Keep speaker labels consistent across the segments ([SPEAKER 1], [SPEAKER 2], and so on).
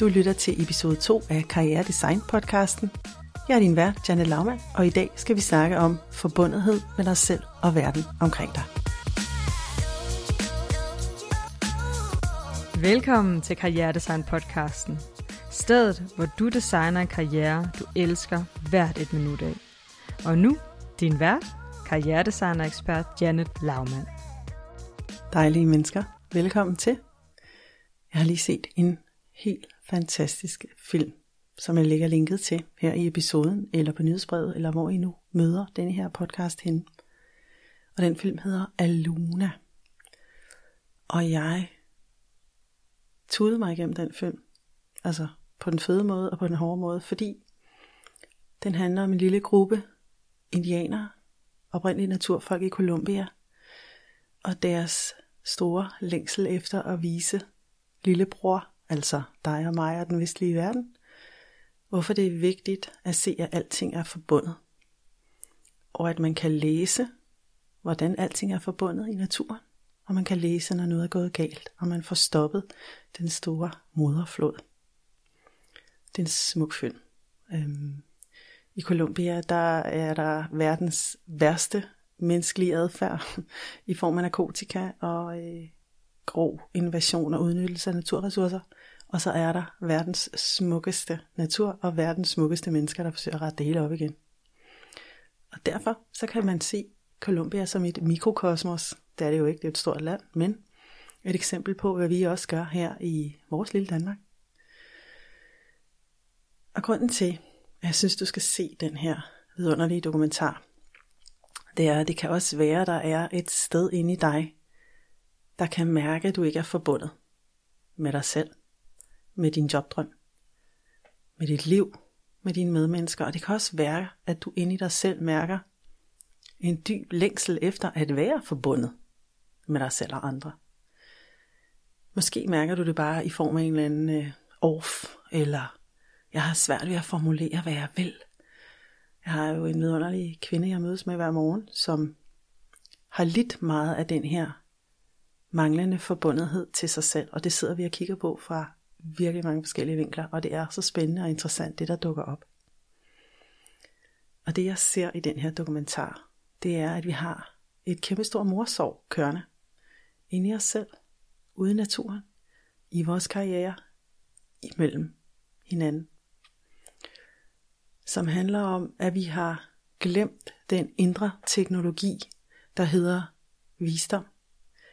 [SPEAKER 1] Du lytter til episode 2 af Karriere Design podcasten. Jeg er din vært, Janne Laumann, og i dag skal vi snakke om forbundethed med dig selv og verden omkring dig.
[SPEAKER 2] Velkommen til Karriere Design podcasten. Stedet, hvor du designer en karriere, du elsker hvert et minut af. Og nu, din vært, karrieredesigner-ekspert Janet Laumann.
[SPEAKER 1] Dejlige mennesker, velkommen til. Jeg har lige set en helt fantastisk film, som jeg lægger linket til her i episoden, eller på nyhedsbrevet, eller hvor I nu møder denne her podcast hen. Og den film hedder Aluna. Og jeg tudede mig igennem den film. Altså på den fede måde og på den hårde måde, fordi den handler om en lille gruppe indianere, oprindelige naturfolk i Colombia, og deres store længsel efter at vise lillebror, altså dig og mig og den vestlige verden, hvorfor det er vigtigt at se, at alting er forbundet. Og at man kan læse, hvordan alting er forbundet i naturen. Og man kan læse, når noget er gået galt, og man får stoppet den store moderflod. Det er en smuk film. Øhm, I Colombia, der er der verdens værste menneskelige adfærd i form af narkotika og øh, grov invasion og udnyttelse af naturressourcer. Og så er der verdens smukkeste natur og verdens smukkeste mennesker, der forsøger at rette det hele op igen. Og derfor så kan man se Colombia som et mikrokosmos. Det er det jo ikke, det er et stort land, men et eksempel på, hvad vi også gør her i vores lille Danmark. Og grunden til, at jeg synes, du skal se den her vidunderlige dokumentar, det er, at det kan også være, at der er et sted inde i dig, der kan mærke, at du ikke er forbundet med dig selv, med din jobdrøm, med dit liv, med dine medmennesker. Og det kan også være, at du inde i dig selv mærker en dyb længsel efter at være forbundet med dig selv og andre. Måske mærker du det bare i form af en eller anden øh, off, eller jeg har svært ved at formulere, hvad jeg vil. Jeg har jo en vidunderlig kvinde, jeg mødes med hver morgen, som har lidt meget af den her manglende forbundethed til sig selv, og det sidder vi og kigger på fra virkelig mange forskellige vinkler, og det er så spændende og interessant, det der dukker op. Og det jeg ser i den her dokumentar, det er, at vi har et kæmpestort morsorg kørende inde i os selv, ude i naturen, i vores karriere, imellem hinanden. Som handler om, at vi har glemt den indre teknologi, der hedder visdom.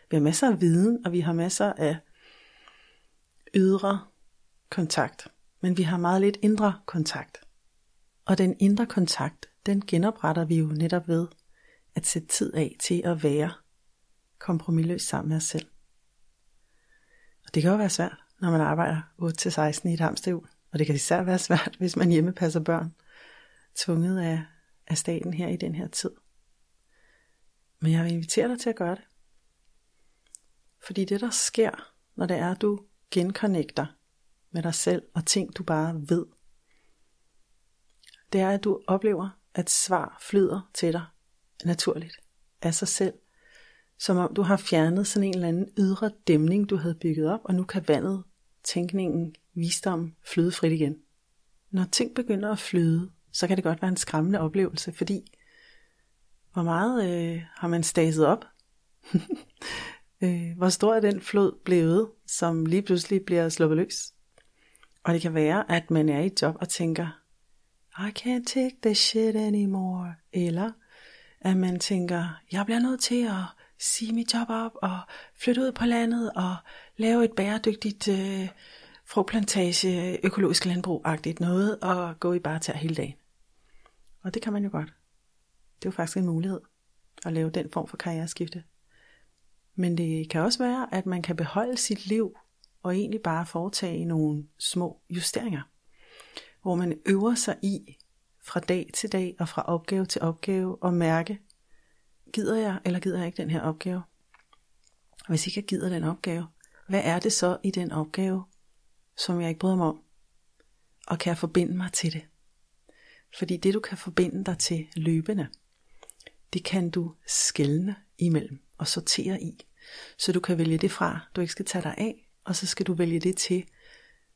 [SPEAKER 1] Vi har masser af viden, og vi har masser af ydre kontakt, men vi har meget lidt indre kontakt. Og den indre kontakt, den genopretter vi jo netop ved at sætte tid af til at være kompromilløs sammen med os selv. Og det kan jo være svært, når man arbejder 8-16 i et hamsterhjul. Og det kan især være svært, hvis man hjemme passer børn, tvunget af, af staten her i den her tid. Men jeg vil invitere dig til at gøre det. Fordi det der sker, når det er, at du genconnecter med dig selv og ting, du bare ved, det er, at du oplever, at svar flyder til dig naturligt af sig selv. Som om du har fjernet sådan en eller anden ydre dæmning, du havde bygget op, og nu kan vandet, tænkningen, visdom flyde frit igen. Når ting begynder at flyde, så kan det godt være en skræmmende oplevelse, fordi hvor meget øh, har man staset op? øh, hvor stor er den flod blevet, som lige pludselig bliver sluppet løs? Og det kan være, at man er i et job og tænker, I can't take this shit anymore. Eller at man tænker, jeg bliver nødt til at sige mit job op og flytte ud på landet og lave et bæredygtigt øh, frugtplantage, økologisk landbrug-agtigt noget og gå i bare til hele dagen. Og det kan man jo godt. Det er jo faktisk en mulighed at lave den form for karriereskifte. Men det kan også være, at man kan beholde sit liv og egentlig bare foretage nogle små justeringer, hvor man øver sig i fra dag til dag og fra opgave til opgave og mærke, gider jeg eller gider jeg ikke den her opgave? Og hvis ikke jeg gider den opgave, hvad er det så i den opgave, som jeg ikke bryder mig om? Og kan jeg forbinde mig til det? Fordi det du kan forbinde dig til løbende, det kan du skælne imellem og sortere i. Så du kan vælge det fra, du ikke skal tage dig af, og så skal du vælge det til,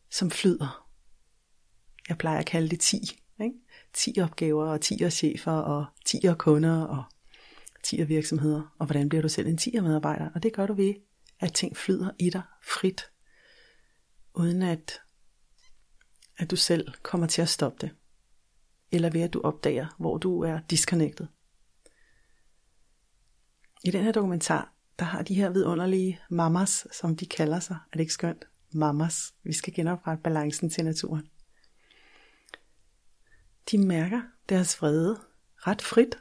[SPEAKER 1] som flyder. Jeg plejer at kalde det 10. Ikke? 10 opgaver og 10 chefer og 10 kunder og 10 virksomheder. Og hvordan bliver du selv en 10 medarbejder? Og det gør du ved, at ting flyder i dig frit. Uden at, at du selv kommer til at stoppe det. Eller ved at du opdager, hvor du er disconnected. I den her dokumentar, der har de her vidunderlige mamas, som de kalder sig. Er det ikke skønt? Mamas. Vi skal genoprette balancen til naturen. De mærker deres vrede ret frit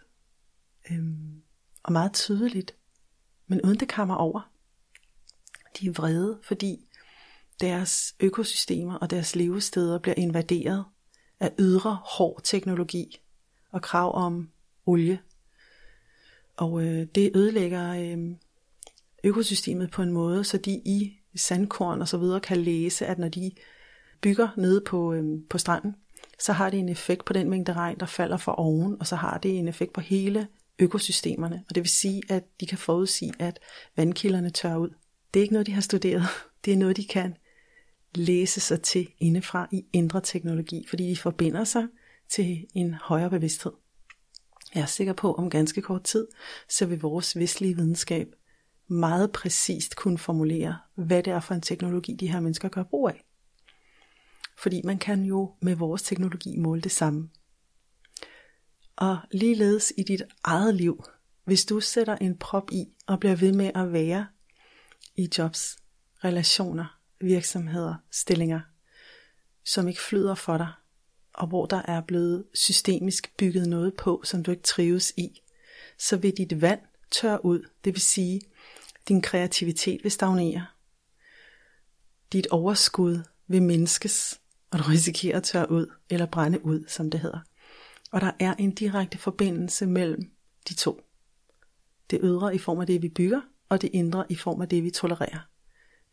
[SPEAKER 1] øhm, og meget tydeligt, men uden det kommer over. De er vrede, fordi deres økosystemer og deres levesteder bliver invaderet af ydre hård teknologi og krav om olie. Og øh, det ødelægger øh, økosystemet på en måde, så de i sandkorn og så videre kan læse, at når de bygger nede på, øh, på stranden, så har det en effekt på den mængde regn, der falder fra oven, og så har det en effekt på hele økosystemerne. Og det vil sige, at de kan forudsige, at vandkilderne tør ud. Det er ikke noget, de har studeret. Det er noget, de kan læse sig til indefra i indre teknologi, fordi de forbinder sig til en højere bevidsthed. Jeg er sikker på, om ganske kort tid, så vil vores vestlige videnskab meget præcist kunne formulere, hvad det er for en teknologi, de her mennesker gør brug af. Fordi man kan jo med vores teknologi måle det samme. Og ligeledes i dit eget liv, hvis du sætter en prop i og bliver ved med at være i jobs, relationer, virksomheder, stillinger, som ikke flyder for dig, og hvor der er blevet systemisk bygget noget på, som du ikke trives i, så vil dit vand tør ud, det vil sige, din kreativitet vil stagnere. Dit overskud vil mindskes, og du risikerer at tørre ud eller brænde ud, som det hedder. Og der er en direkte forbindelse mellem de to. Det ydre i form af det, vi bygger, og det indre i form af det, vi tolererer.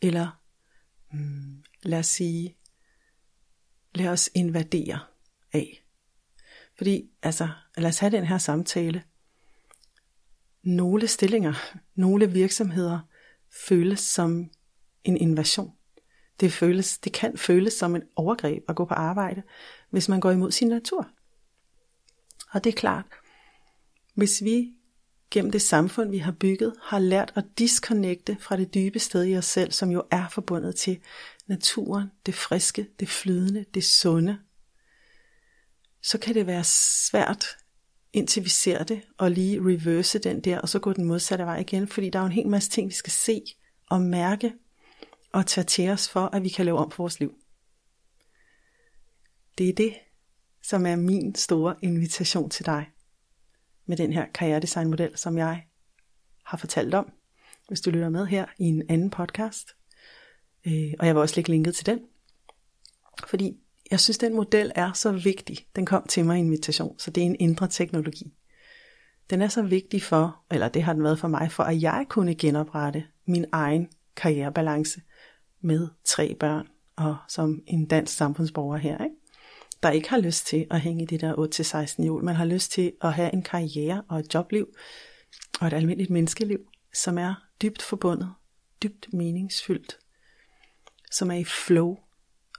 [SPEAKER 1] Eller hmm, lad os sige, lad os invadere af. Fordi, altså, lad os have den her samtale. Nogle stillinger, nogle virksomheder føles som en invasion. Det, føles, det kan føles som et overgreb at gå på arbejde, hvis man går imod sin natur. Og det er klart, hvis vi gennem det samfund, vi har bygget, har lært at disconnecte fra det dybe sted i os selv, som jo er forbundet til naturen, det friske, det flydende, det sunde, så kan det være svært, indtil vi ser det, og lige reverse den der, og så gå den modsatte vej igen, fordi der er jo en hel masse ting, vi skal se og mærke, og tage til os for, at vi kan lave om på vores liv. Det er det, som er min store invitation til dig med den her karrieredesignmodel, som jeg har fortalt om, hvis du lytter med her i en anden podcast. Øh, og jeg vil også lægge linket til den. Fordi jeg synes, den model er så vigtig. Den kom til mig i invitation, så det er en indre teknologi. Den er så vigtig for, eller det har den været for mig, for at jeg kunne genoprette min egen karrierebalance med tre børn og som en dansk samfundsborger her. Ikke? der ikke har lyst til at hænge i det der 8-16 jul. Man har lyst til at have en karriere og et jobliv og et almindeligt menneskeliv, som er dybt forbundet, dybt meningsfyldt, som er i flow,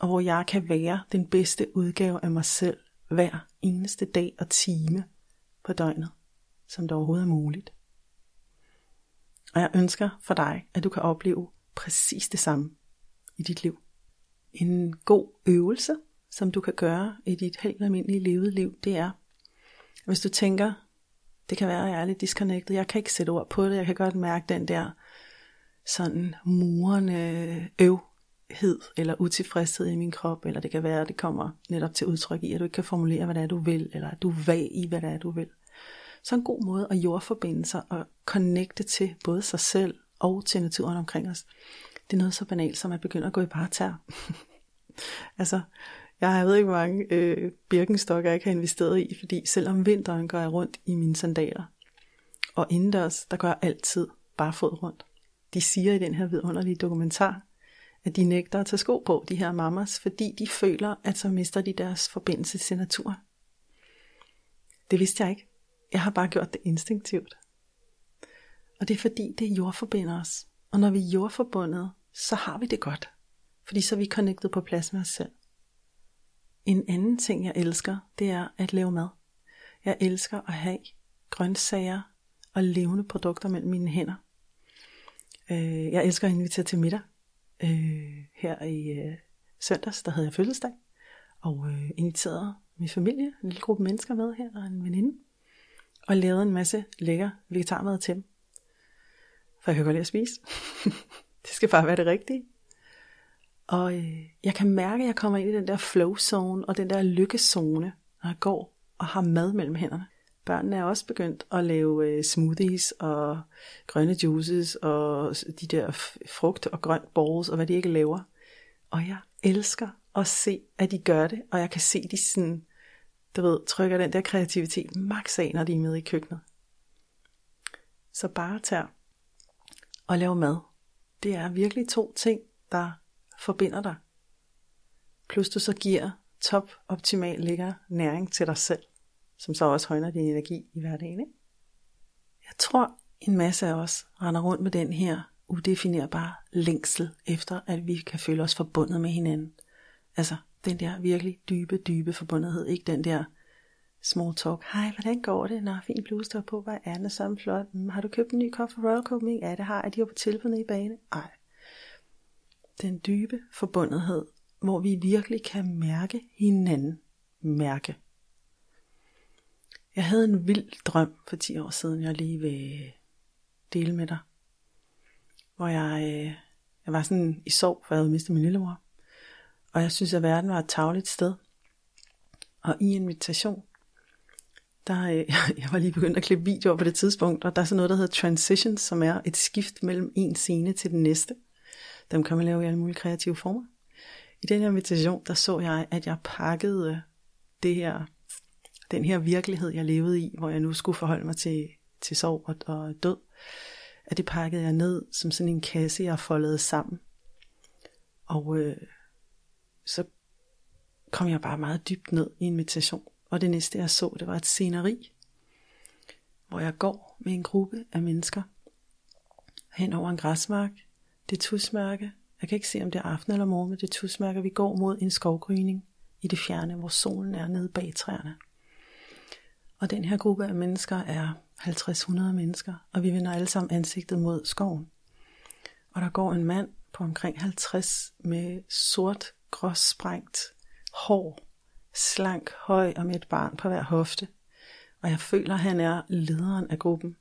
[SPEAKER 1] og hvor jeg kan være den bedste udgave af mig selv hver eneste dag og time på døgnet, som det overhovedet er muligt. Og jeg ønsker for dig, at du kan opleve præcis det samme i dit liv. En god øvelse som du kan gøre i dit helt almindelige levede liv, det er, hvis du tænker, det kan være, at jeg er lidt disconnected, jeg kan ikke sætte ord på det, jeg kan godt mærke den der sådan murende hed eller utilfredshed i min krop, eller det kan være, at det kommer netop til udtryk i, at du ikke kan formulere, hvad det er, du vil, eller at du er vag i, hvad det er, du vil. Så en god måde at jordforbinde sig og connecte til både sig selv og til naturen omkring os. Det er noget så banalt, som at begynde at gå i parter. altså, jeg ved ikke, hvor mange øh, birkenstokker, jeg ikke har investeret i, fordi selvom vinteren går jeg rundt i mine sandaler. Og indendørs, der går jeg altid bare fod rundt. De siger i den her vidunderlige dokumentar, at de nægter at tage sko på, de her mamas, fordi de føler, at så mister de deres forbindelse til naturen. Det vidste jeg ikke. Jeg har bare gjort det instinktivt. Og det er fordi, det jordforbinder os. Og når vi er jordforbundet, så har vi det godt. Fordi så er vi connected på plads med os selv. En anden ting, jeg elsker, det er at lave mad. Jeg elsker at have grøntsager og levende produkter mellem mine hænder. Øh, jeg elsker at invitere til middag. Øh, her i øh, søndags, der havde jeg fødselsdag, og øh, inviterede min familie, en lille gruppe mennesker med her, og en veninde, og lavede en masse lækker vegetarmad til dem. For jeg kan godt lide at spise. det skal bare være det rigtige. Og øh, jeg kan mærke, at jeg kommer ind i den der flow zone og den der lykkezone, når jeg går og har mad mellem hænderne. Børnene er også begyndt at lave øh, smoothies og grønne juices og de der frugt og grønt balls og hvad de ikke laver. Og jeg elsker at se, at de gør det, og jeg kan se, de sådan, du ved, trykker den der kreativitet max af, når de er med i køkkenet. Så bare tag og lave mad. Det er virkelig to ting, der forbinder dig. Plus du så giver top optimal lækker næring til dig selv, som så også højner din energi i hverdagen. Ikke? Jeg tror, en masse af os render rundt med den her udefinerbare længsel efter, at vi kan føle os forbundet med hinanden. Altså den der virkelig dybe, dybe forbundethed, ikke den der small talk. Hej, hvordan går det? Nå, fin bluse der på. Hvad er den så flot? Mm, har du købt en ny kop for Royal Copenhagen? Ja, det har jeg. De var på tilbud i bane. Ej. Den dybe forbundethed, hvor vi virkelig kan mærke hinanden. Mærke. Jeg havde en vild drøm for 10 år siden, jeg lige vil dele med dig. Hvor jeg, øh, jeg var sådan i sorg, for jeg havde mistet min lillebror. Og jeg synes, at verden var et tavligt sted. Og i invitation, der, øh, jeg var lige begyndt at klippe videoer på det tidspunkt, og der er sådan noget, der hedder transitions, som er et skift mellem en scene til den næste. Dem kan man lave i alle mulige kreative former. I den her meditation, der så jeg, at jeg pakkede det her, den her virkelighed, jeg levede i, hvor jeg nu skulle forholde mig til, til sorg og, og død, at det pakkede jeg ned som sådan en kasse, jeg foldede sammen. Og øh, så kom jeg bare meget dybt ned i en meditation. Og det næste jeg så, det var et sceneri, hvor jeg går med en gruppe af mennesker hen over en græsmark. Det er tusmærke. Jeg kan ikke se, om det er aften eller morgen, men det er tusmærke. Vi går mod en skovgryning i det fjerne, hvor solen er nede bag træerne. Og den her gruppe af mennesker er 50-100 mennesker, og vi vender alle sammen ansigtet mod skoven. Og der går en mand på omkring 50 med sort, gråsprængt hår, slank, høj og med et barn på hver hofte. Og jeg føler, at han er lederen af gruppen,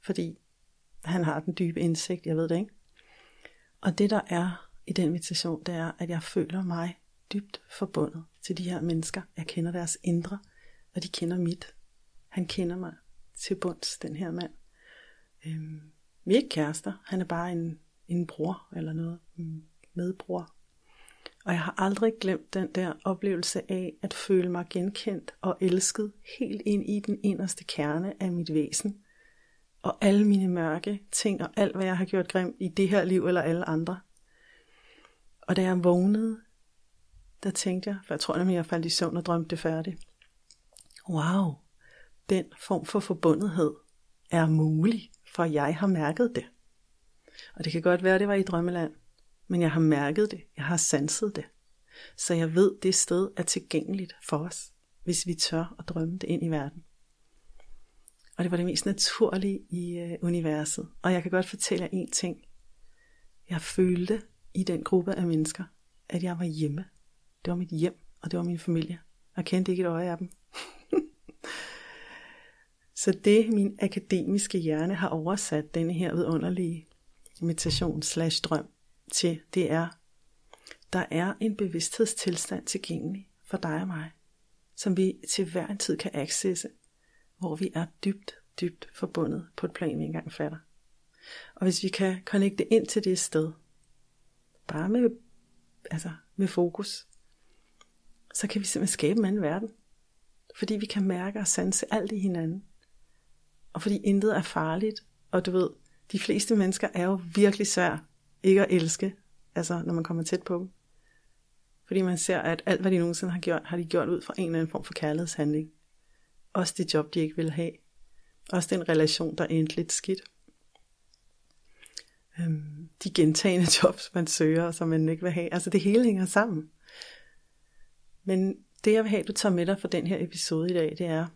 [SPEAKER 1] fordi han har den dybe indsigt, jeg ved det ikke. Og det der er i den meditation, det er, at jeg føler mig dybt forbundet til de her mennesker. Jeg kender deres indre, og de kender mit. Han kender mig til bunds, den her mand. Øhm, vi er ikke kærester, han er bare en, en bror eller noget, En medbror. Og jeg har aldrig glemt den der oplevelse af at føle mig genkendt og elsket helt ind i den inderste kerne af mit væsen. Og alle mine mørke ting og alt hvad jeg har gjort grimt i det her liv eller alle andre. Og da jeg vågnede, der tænkte jeg, for jeg tror nemlig jeg faldt i søvn og drømte det færdigt. Wow, den form for forbundethed er mulig, for jeg har mærket det. Og det kan godt være, at det var i drømmeland, men jeg har mærket det, jeg har sanset det. Så jeg ved, det sted er tilgængeligt for os, hvis vi tør at drømme det ind i verden. Og det var det mest naturlige i øh, universet. Og jeg kan godt fortælle jer en ting. Jeg følte i den gruppe af mennesker, at jeg var hjemme. Det var mit hjem, og det var min familie. Jeg kendte ikke et øje af dem. Så det min akademiske hjerne har oversat denne her vidunderlige meditation slash drøm til, det er, der er en bevidsthedstilstand tilgængelig for dig og mig, som vi til hver en tid kan accesse, hvor vi er dybt, dybt forbundet på et plan, vi ikke engang fatter. Og hvis vi kan connecte ind til det sted, bare med, altså med fokus, så kan vi simpelthen skabe en anden verden. Fordi vi kan mærke og sanse alt i hinanden. Og fordi intet er farligt, og du ved, de fleste mennesker er jo virkelig svært ikke at elske, altså når man kommer tæt på dem. Fordi man ser, at alt hvad de nogensinde har gjort, har de gjort ud fra en eller anden form for kærlighedshandling. Også det job, de ikke vil have. Også den relation, der endte lidt skidt. øhm, de gentagende jobs, man søger, og som man ikke vil have. Altså det hele hænger sammen. Men det jeg vil have, du tager med dig for den her episode i dag, det er,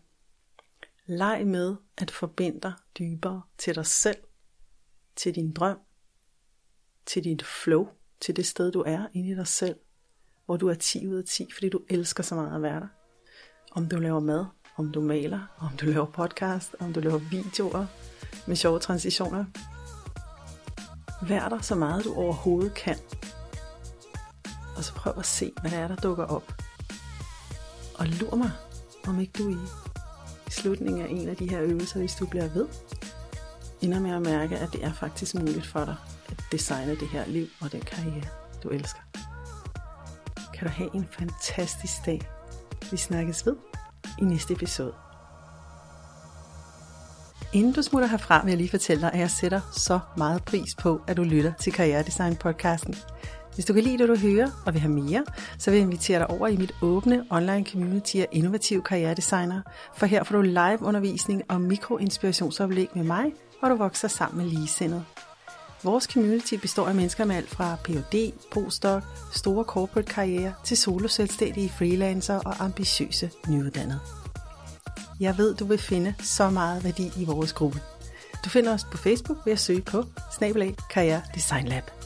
[SPEAKER 1] leg med at forbinde dig dybere til dig selv, til din drøm, til dit flow, til det sted du er inde i dig selv, hvor du er 10 ud af 10, fordi du elsker så meget at være der. Om du laver mad, om du maler, om du laver podcast, om du laver videoer med sjove transitioner. Vær der så meget du overhovedet kan. Og så prøv at se, hvad der er, der dukker op. Og lur mig, om ikke du i, i slutningen af en af de her øvelser, hvis du bliver ved, ender med at mærke, at det er faktisk muligt for dig at designe det her liv og den karriere, du elsker. Kan du have en fantastisk dag. Vi snakkes ved i næste episode. Inden du smutter herfra, vil jeg lige fortælle dig, at jeg sætter så meget pris på, at du lytter til Karrieredesign podcasten. Hvis du kan lide det, du hører og vil have mere, så vil jeg invitere dig over i mit åbne online community af innovative karrieredesigner, for her får du live undervisning og mikroinspirationsoplæg med mig, hvor du vokser sammen med ligesindede. Vores community består af mennesker med alt fra Ph.D., postdoc, store corporate karriere til soloselvstændige freelancer og ambitiøse nyuddannede. Jeg ved, du vil finde så meget værdi i vores gruppe. Du finder os på Facebook ved at søge på Snabelag Karriere Design Lab.